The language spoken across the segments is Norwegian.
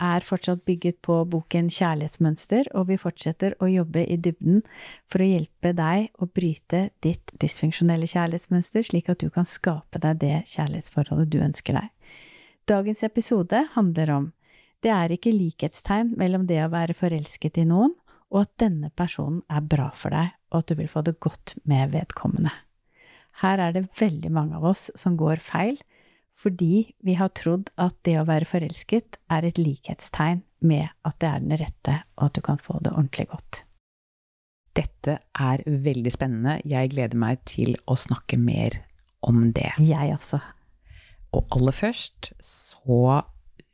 er fortsatt bygget på boken Kjærlighetsmønster, og vi fortsetter å jobbe i dybden for å hjelpe deg å bryte ditt dysfunksjonelle kjærlighetsmønster, slik at du kan skape deg det kjærlighetsforholdet du ønsker deg. Dagens episode handler om det er ikke likhetstegn mellom det å være forelsket i noen og at denne personen er bra for deg, og at du vil få det godt med vedkommende. Her er det veldig mange av oss som går feil, fordi vi har trodd at det å være forelsket er et likhetstegn med at det er den rette, og at du kan få det ordentlig godt. Dette er veldig spennende. Jeg gleder meg til å snakke mer om det. Jeg også. Og aller først så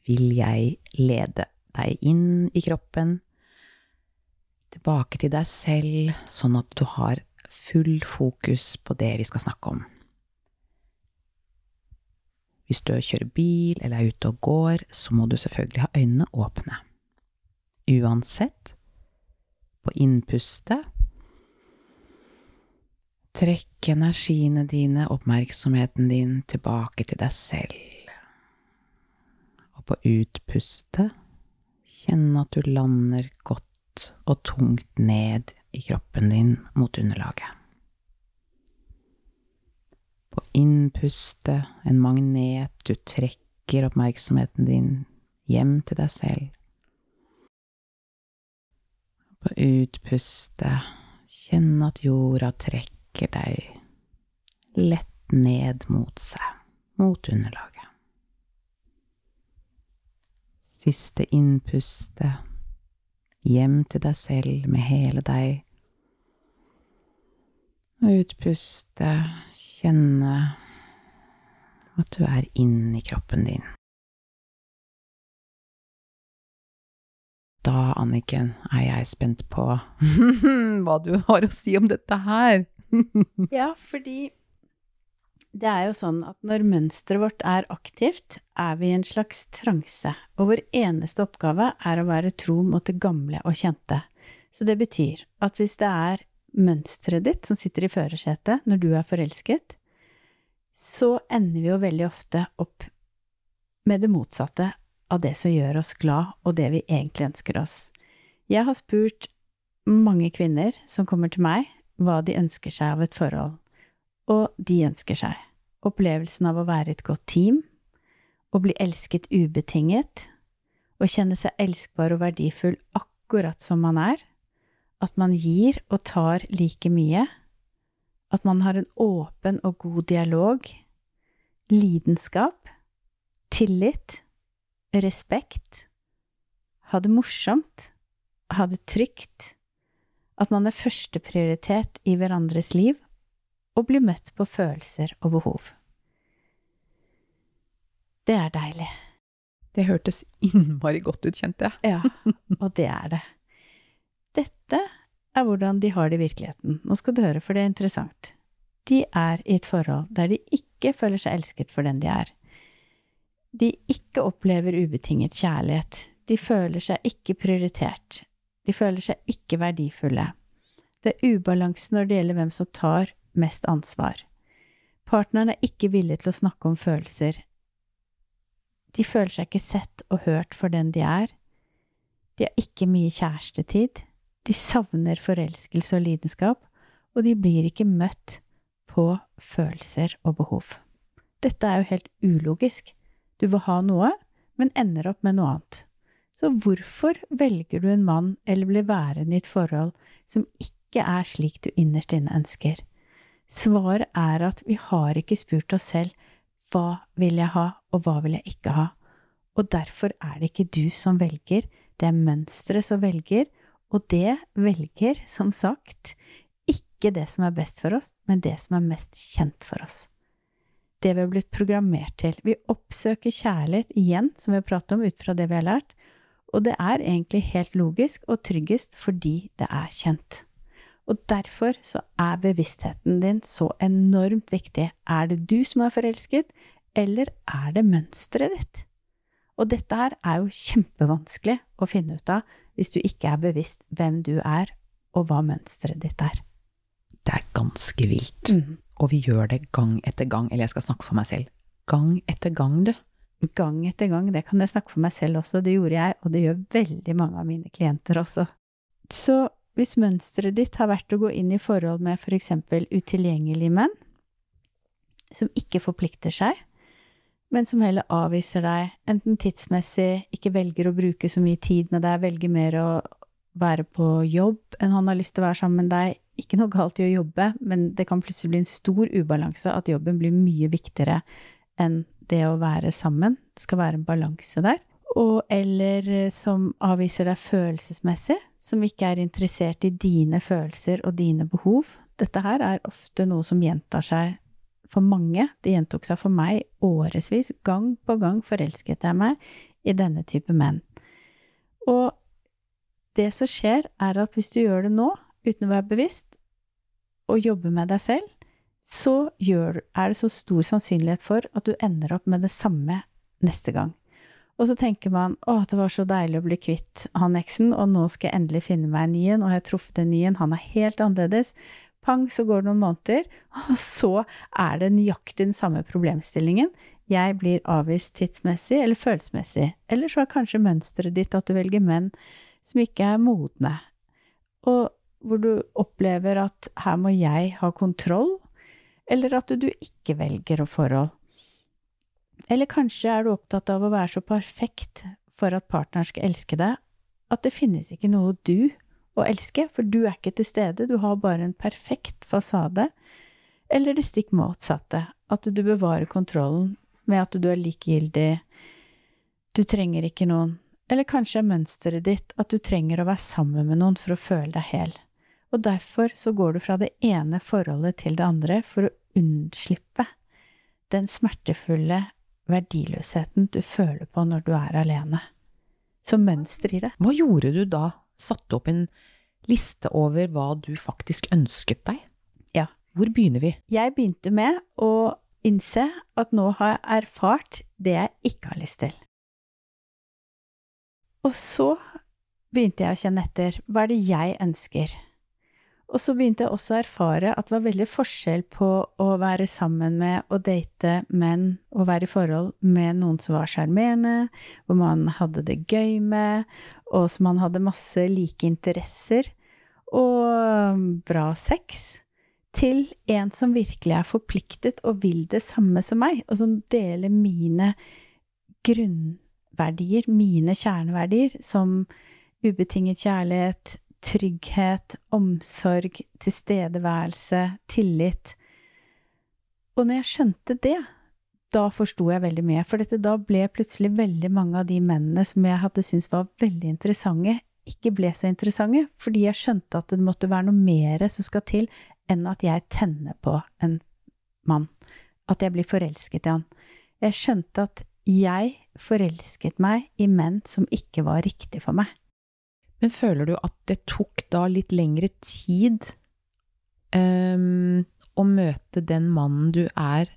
vil jeg lede deg inn i kroppen, tilbake til deg selv, sånn at du har full fokus på det vi skal snakke om. Hvis du kjører bil eller er ute og går, så må du selvfølgelig ha øynene åpne. Uansett, på innpustet Trekk energiene dine, oppmerksomheten din, tilbake til deg selv. Og på utpustet, kjenn at du lander godt og tungt ned i kroppen din mot underlaget. På innpustet, en magnet, du trekker oppmerksomheten din hjem til deg selv. På utpustet, kjenn at jorda trekker deg lett ned mot seg, mot underlaget. Siste innpustet, hjem til deg selv med hele deg. Og utpuste, kjenne at du er inni kroppen din. Da, Anniken, er jeg spent på hva du har å si om dette her. ja, fordi det er jo sånn at når mønsteret vårt er aktivt, er vi i en slags transe, og vår eneste oppgave er å være tro mot det gamle og kjente. Så det betyr at hvis det er mønsteret ditt som sitter i førersetet når du er forelsket, så ender vi jo veldig ofte opp med det motsatte av det som gjør oss glad, og det vi egentlig ønsker oss. Jeg har spurt mange kvinner som kommer til meg, hva de ønsker seg av et forhold, og de ønsker seg opplevelsen av å være et godt team, å bli elsket ubetinget, å kjenne seg elskbar og verdifull akkurat som man er, at man gir og tar like mye, at man har en åpen og god dialog, lidenskap, tillit, respekt, ha det morsomt, ha det trygt, at man er førsteprioritert i hverandres liv, og blir møtt på følelser og behov. Det er deilig. Det hørtes innmari godt ut, kjente jeg. ja, og det er det. Er hvordan de har det i virkeligheten. Nå skal du høre, for det er interessant. De er i et forhold der de ikke føler seg elsket for den de er. De ikke opplever ubetinget kjærlighet. De føler seg ikke prioritert. De føler seg ikke verdifulle. Det er ubalanse når det gjelder hvem som tar mest ansvar. Partneren er ikke villig til å snakke om følelser. De føler seg ikke sett og hørt for den de er. De har ikke mye kjærestetid. De savner forelskelse og lidenskap, og de blir ikke møtt på følelser og behov. Dette er jo helt ulogisk. Du vil ha noe, men ender opp med noe annet. Så hvorfor velger du en mann eller blir værende i et forhold som ikke er slik du innerst inne ønsker? Svaret er at vi har ikke spurt oss selv hva vil jeg ha, og hva vil jeg ikke ha? Og derfor er det ikke du som velger, det er mønsteret som velger, og det velger, som sagt, ikke det som er best for oss, men det som er mest kjent for oss. Det vi har blitt programmert til. Vi oppsøker kjærlighet igjen, som vi har pratet om, ut fra det vi har lært, Og det er egentlig helt logisk og tryggest fordi det er kjent. Og derfor så er bevisstheten din så enormt viktig. Er det du som er forelsket, eller er det mønsteret ditt? Og dette her er jo kjempevanskelig å finne ut av hvis du ikke er bevisst hvem du er, og hva mønsteret ditt er. Det er ganske vilt. Og vi gjør det gang etter gang. Eller jeg skal snakke for meg selv. Gang etter gang, du. Gang etter gang, det kan jeg snakke for meg selv også, det gjorde jeg, og det gjør veldig mange av mine klienter også. Så hvis mønsteret ditt har vært å gå inn i forhold med for eksempel utilgjengelige menn, som ikke forplikter seg, men som heller avviser deg, enten tidsmessig, ikke velger å bruke så mye tid med deg, velger mer å være på jobb enn han har lyst til å være sammen med deg, ikke noe galt i å jobbe, men det kan plutselig bli en stor ubalanse, at jobben blir mye viktigere enn det å være sammen. Det skal være en balanse der. Og eller som avviser deg følelsesmessig, som ikke er interessert i dine følelser og dine behov. Dette her er ofte noe som gjentar seg for mange. Det gjentok seg for meg årevis. Gang på gang forelsket jeg meg i denne type menn. Og det som skjer, er at hvis du gjør det nå, uten å være bevisst, og jobbe med deg selv, så gjør, er det så stor sannsynlighet for at du ender opp med det samme neste gang. Og så tenker man å, det var så deilig å bli kvitt han eksen, og nå skal jeg endelig finne meg en ny en, og jeg har truffet en ny en, han er helt annerledes. Pang, så går det noen måneder, og så er det nøyaktig den samme problemstillingen. Jeg blir avvist tidsmessig eller følelsesmessig, eller så er kanskje mønsteret ditt at du velger menn som ikke er modne, og hvor du opplever at her må jeg ha kontroll, eller at du ikke velger å forhold. Eller kanskje er du opptatt av å være så perfekt for at partneren skal elske deg, at det finnes ikke noe du å elske, for du er ikke til stede, du har bare en perfekt fasade. Eller det stikk motsatte, at du bevarer kontrollen med at du er likegyldig, du trenger ikke noen. Eller kanskje er mønsteret ditt at du trenger å være sammen med noen for å føle deg hel. Og derfor så går du fra det ene forholdet til det andre for å unnslippe den smertefulle verdiløsheten du føler på når du er alene. Som mønster i det. Hva gjorde du da? Satte opp en liste over hva du faktisk ønsket deg? Ja. Hvor begynner vi? Jeg begynte med å innse at nå har jeg erfart det jeg ikke har lyst til. Og så begynte jeg å kjenne etter. Hva er det jeg ønsker? Og så begynte jeg også å erfare at det var veldig forskjell på å være sammen med og date menn og være i forhold med noen som var sjarmerende, hvor man hadde det gøy med, og som man hadde masse like interesser og bra sex, til en som virkelig er forpliktet og vil det samme som meg, og som deler mine grunnverdier, mine kjerneverdier, som ubetinget kjærlighet, trygghet, omsorg, tilstedeværelse, tillit. Og når jeg skjønte det, da forsto jeg veldig mye. For dette, da ble plutselig veldig mange av de mennene som jeg hadde syntes var veldig interessante, ikke ble så interessante, fordi jeg skjønte at det måtte være noe mer som skal til enn at jeg tenner på en mann. At jeg blir forelsket i han. Jeg skjønte at jeg forelsket meg i menn som ikke var riktig for meg. Men føler du at det tok da litt lengre tid um, å møte den mannen du er,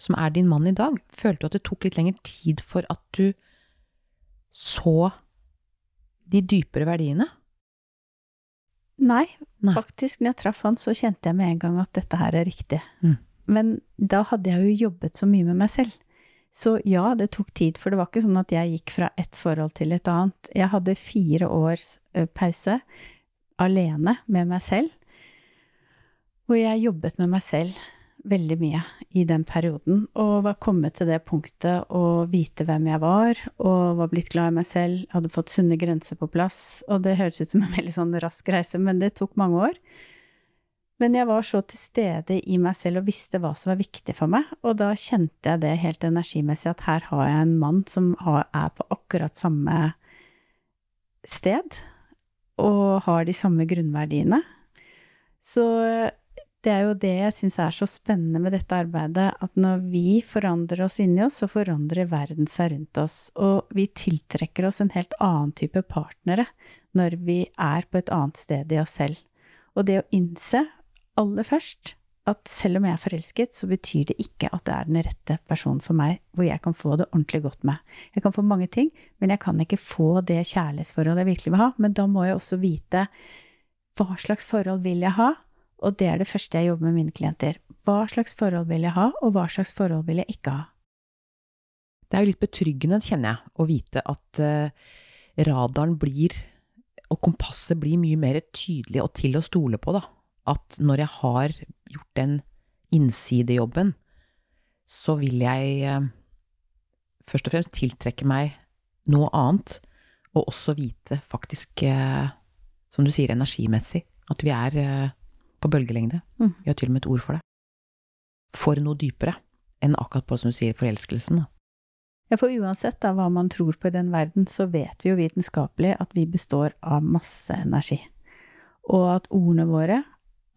som er din mann i dag? Følte du at det tok litt lengre tid for at du så de dypere verdiene? Nei, Nei. faktisk, når jeg traff han, så kjente jeg med en gang at dette her er riktig. Mm. Men da hadde jeg jo jobbet så mye med meg selv. Så ja, det tok tid, for det var ikke sånn at jeg gikk fra ett forhold til et annet. Jeg hadde fire års eh, pause alene med meg selv, hvor jeg jobbet med meg selv veldig mye i den perioden, og var kommet til det punktet å vite hvem jeg var, og var blitt glad i meg selv, hadde fått sunne grenser på plass, og det høres ut som en veldig sånn rask reise, men det tok mange år. Men jeg var så til stede i meg selv og visste hva som var viktig for meg, og da kjente jeg det helt energimessig, at her har jeg en mann som er på akkurat samme sted, og har de samme grunnverdiene. Så det er jo det jeg syns er så spennende med dette arbeidet, at når vi forandrer oss inni oss, så forandrer verden seg rundt oss. Og vi tiltrekker oss en helt annen type partnere når vi er på et annet sted i oss selv. Og det å innse aller først at selv om jeg er forelsket, så betyr det ikke at det er den rette personen for meg, hvor jeg kan få det ordentlig godt med. Jeg kan få mange ting, men jeg kan ikke få det kjærlighetsforholdet jeg virkelig vil ha. Men da må jeg også vite hva slags forhold vil jeg ha, og det er det første jeg jobber med mine klienter. Hva slags forhold vil jeg ha, og hva slags forhold vil jeg ikke ha? Det er jo litt betryggende, kjenner jeg, å vite at uh, radaren blir, og kompasset blir mye mer tydelig og til å stole på, da. At når jeg har gjort den innsidejobben, så vil jeg uh, først og fremst tiltrekke meg noe annet, og også vite faktisk, uh, som du sier, energimessig, at vi er på bølgelengde. Mm. Vi har til og med et ord for det. For noe dypere enn akkurat på, som du sier, forelskelsen. Ja, for uansett da, hva man tror på i den verden, så vet vi jo vitenskapelig at vi består av masse energi. Og at ordene våre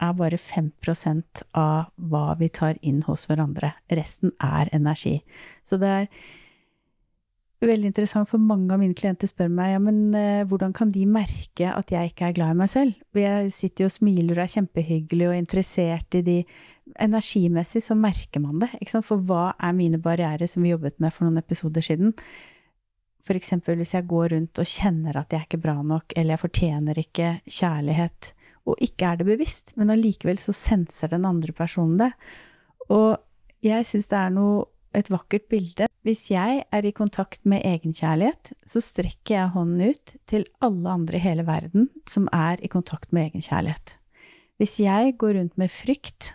er bare 5% av hva vi tar inn hos hverandre. Resten er energi. Så det er veldig interessant, for mange av mine klienter spør meg ja, men eh, hvordan kan de merke at jeg ikke er glad i meg selv? Jeg sitter jo og smiler og er kjempehyggelig og interessert i de Energimessig så merker man det? For hva er mine barrierer, som vi jobbet med for noen episoder siden? Eksempel hvis jeg går rundt og kjenner at jeg er ikke bra nok, eller jeg fortjener ikke kjærlighet, og ikke er det bevisst, men allikevel så senser den andre personen det. Og jeg syns det er noe et vakkert bilde. Hvis jeg er i kontakt med egenkjærlighet, så strekker jeg hånden ut til alle andre i hele verden som er i kontakt med egenkjærlighet. Hvis jeg går rundt med frykt,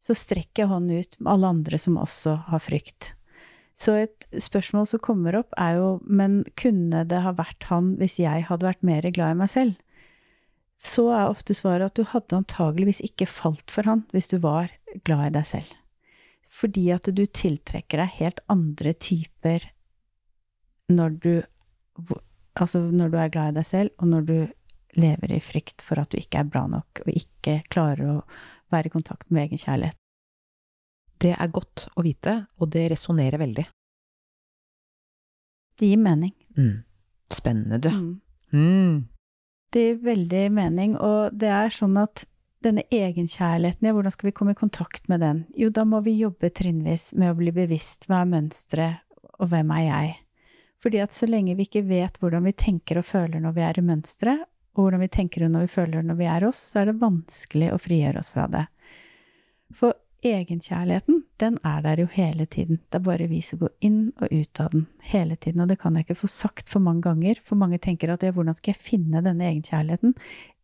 så strekker jeg hånden ut med alle andre som også har frykt. Så et spørsmål som kommer opp, er jo men kunne det ha vært han hvis jeg hadde vært mer glad i meg selv? Så er ofte svaret at du hadde antageligvis ikke falt for han hvis du var glad i deg selv fordi at du tiltrekker deg helt andre typer når du Altså når du er glad i deg selv, og når du lever i frykt for at du ikke er bra nok, og ikke klarer å være i kontakt med egen kjærlighet. Det er godt å vite, og det resonnerer veldig. Det gir mening. Mm. Spennende, du. Mm. Mm. Gir veldig mening, og det er sånn at denne egenkjærligheten, ja, hvordan skal vi komme i kontakt med den? Jo, da må vi jobbe trinnvis med å bli bevisst hva er mønsteret, og hvem er jeg? Fordi at så lenge vi ikke vet hvordan vi tenker og føler når vi er i mønsteret, og hvordan vi tenker og når vi føler når vi er oss, så er det vanskelig å frigjøre oss fra det. For egenkjærligheten, den er der jo hele tiden. Det er bare vi som går inn og ut av den hele tiden. Og det kan jeg ikke få sagt for mange ganger, for mange tenker at ja, hvordan skal jeg finne denne egenkjærligheten?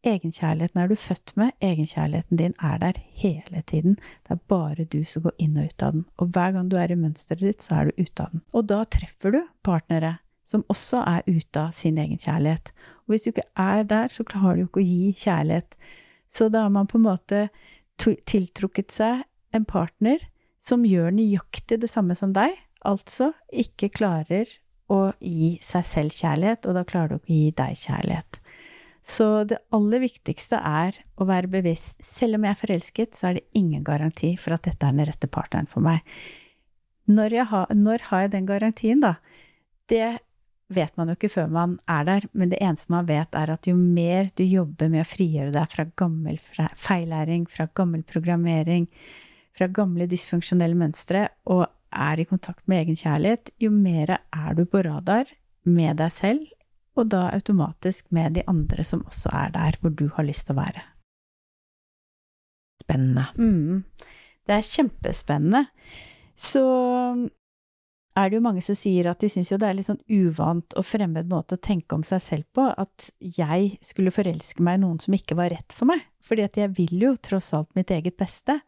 Egenkjærligheten er du født med, egenkjærligheten din er der hele tiden. Det er bare du som går inn og ut av den. Og hver gang du er i mønsteret ditt, så er du ute av den. Og da treffer du partnere som også er ute av sin egenkjærlighet. Og hvis du ikke er der, så klarer du ikke å gi kjærlighet. Så da har man på en måte tiltrukket seg en partner som gjør nøyaktig det samme som deg, altså ikke klarer å gi seg selv kjærlighet, og da klarer du ikke å gi deg kjærlighet. Så det aller viktigste er å være bevisst. Selv om jeg er forelsket, så er det ingen garanti for at dette er den rette partneren for meg. Når, har, når har jeg den garantien, da? Det vet man jo ikke før man er der, men det eneste man vet, er at jo mer du jobber med å frigjøre deg fra gammel feillæring, fra gammel programmering, fra gamle dysfunksjonelle mønstre, og er i kontakt med egen kjærlighet, jo mer er du på radar med deg selv og da automatisk med de andre som også er der hvor du har lyst til å være. Spennende. Mm. Det er kjempespennende. Så er det jo mange som sier at de syns jo det er litt sånn uvant og fremmed måte å tenke om seg selv på, at jeg skulle forelske meg i noen som ikke var rett for meg, fordi at jeg vil jo tross alt mitt eget beste.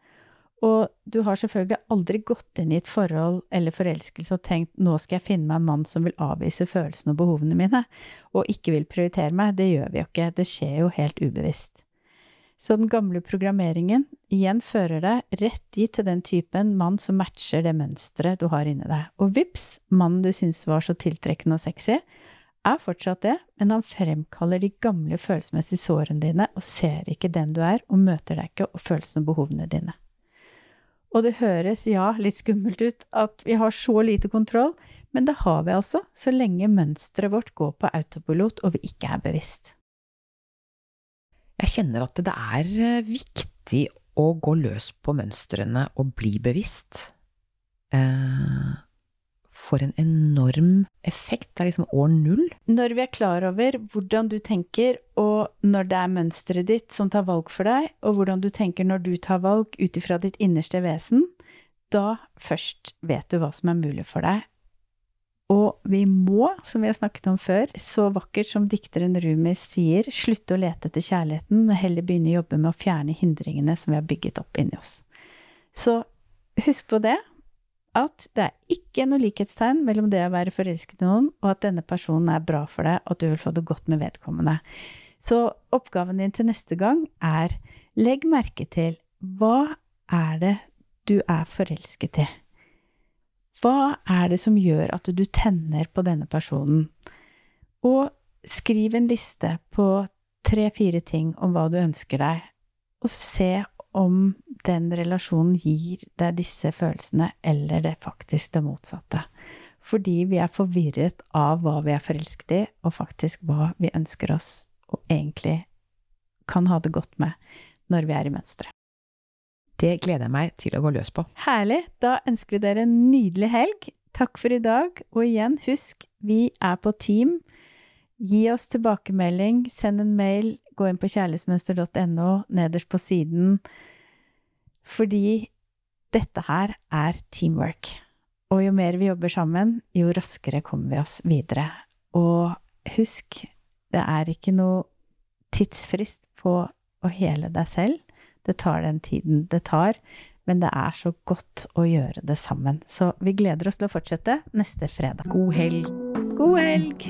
Og du har selvfølgelig aldri gått inn i et forhold eller forelskelse og tenkt nå skal jeg finne meg en mann som vil avvise følelsene og behovene mine, og ikke vil prioritere meg. Det gjør vi jo ikke. Det skjer jo helt ubevisst. Så den gamle programmeringen igjen fører deg rett dit til den typen mann som matcher det mønsteret du har inni deg. Og vips, mannen du syns var så tiltrekkende og sexy, er fortsatt det, men han fremkaller de gamle følelsesmessige sårene dine og ser ikke den du er, og møter deg ikke og følelsene og behovene dine. Og det høres, ja, litt skummelt ut at vi har så lite kontroll, men det har vi altså, så lenge mønsteret vårt går på autopilot og vi ikke er bevisst. Jeg kjenner at det er eh, viktig å gå løs på mønstrene og bli bevisst. Eh, for en enorm effekt. Det er liksom år null. Når vi er klar over hvordan du tenker, og når det er mønsteret ditt som tar valg for deg, og hvordan du tenker når du tar valg ut ifra ditt innerste vesen, da først vet du hva som er mulig for deg. Og vi må, som vi har snakket om før, så vakkert som dikteren Rumi sier, slutte å lete etter kjærligheten, men heller begynne å jobbe med å fjerne hindringene som vi har bygget opp inni oss. Så husk på det, at det er ikke noe likhetstegn mellom det å være forelsket i noen, og at denne personen er bra for deg, og at du vil få det godt med vedkommende. Så oppgaven din til neste gang er legg merke til hva er det du er forelsket i? Hva er det som gjør at du tenner på denne personen? Og skriv en liste på tre-fire ting om hva du ønsker deg, og se om den relasjonen gir deg disse følelsene, eller det faktisk det motsatte. Fordi vi er forvirret av hva vi er forelsket i, og faktisk hva vi ønsker oss, og egentlig kan ha det godt med når vi er i mønsteret. Det gleder jeg meg til å gå løs på. Herlig. Da ønsker vi dere en nydelig helg. Takk for i dag, og igjen, husk, vi er på team. Gi oss tilbakemelding, send en mail, gå inn på kjærlighetsmønster.no, nederst på siden, fordi dette her er teamwork. Og jo mer vi jobber sammen, jo raskere kommer vi oss videre. Og husk, det er ikke noe tidsfrist på å hele deg selv. Det tar den tiden det tar, men det er så godt å gjøre det sammen. Så vi gleder oss til å fortsette neste fredag. God helg! God helg!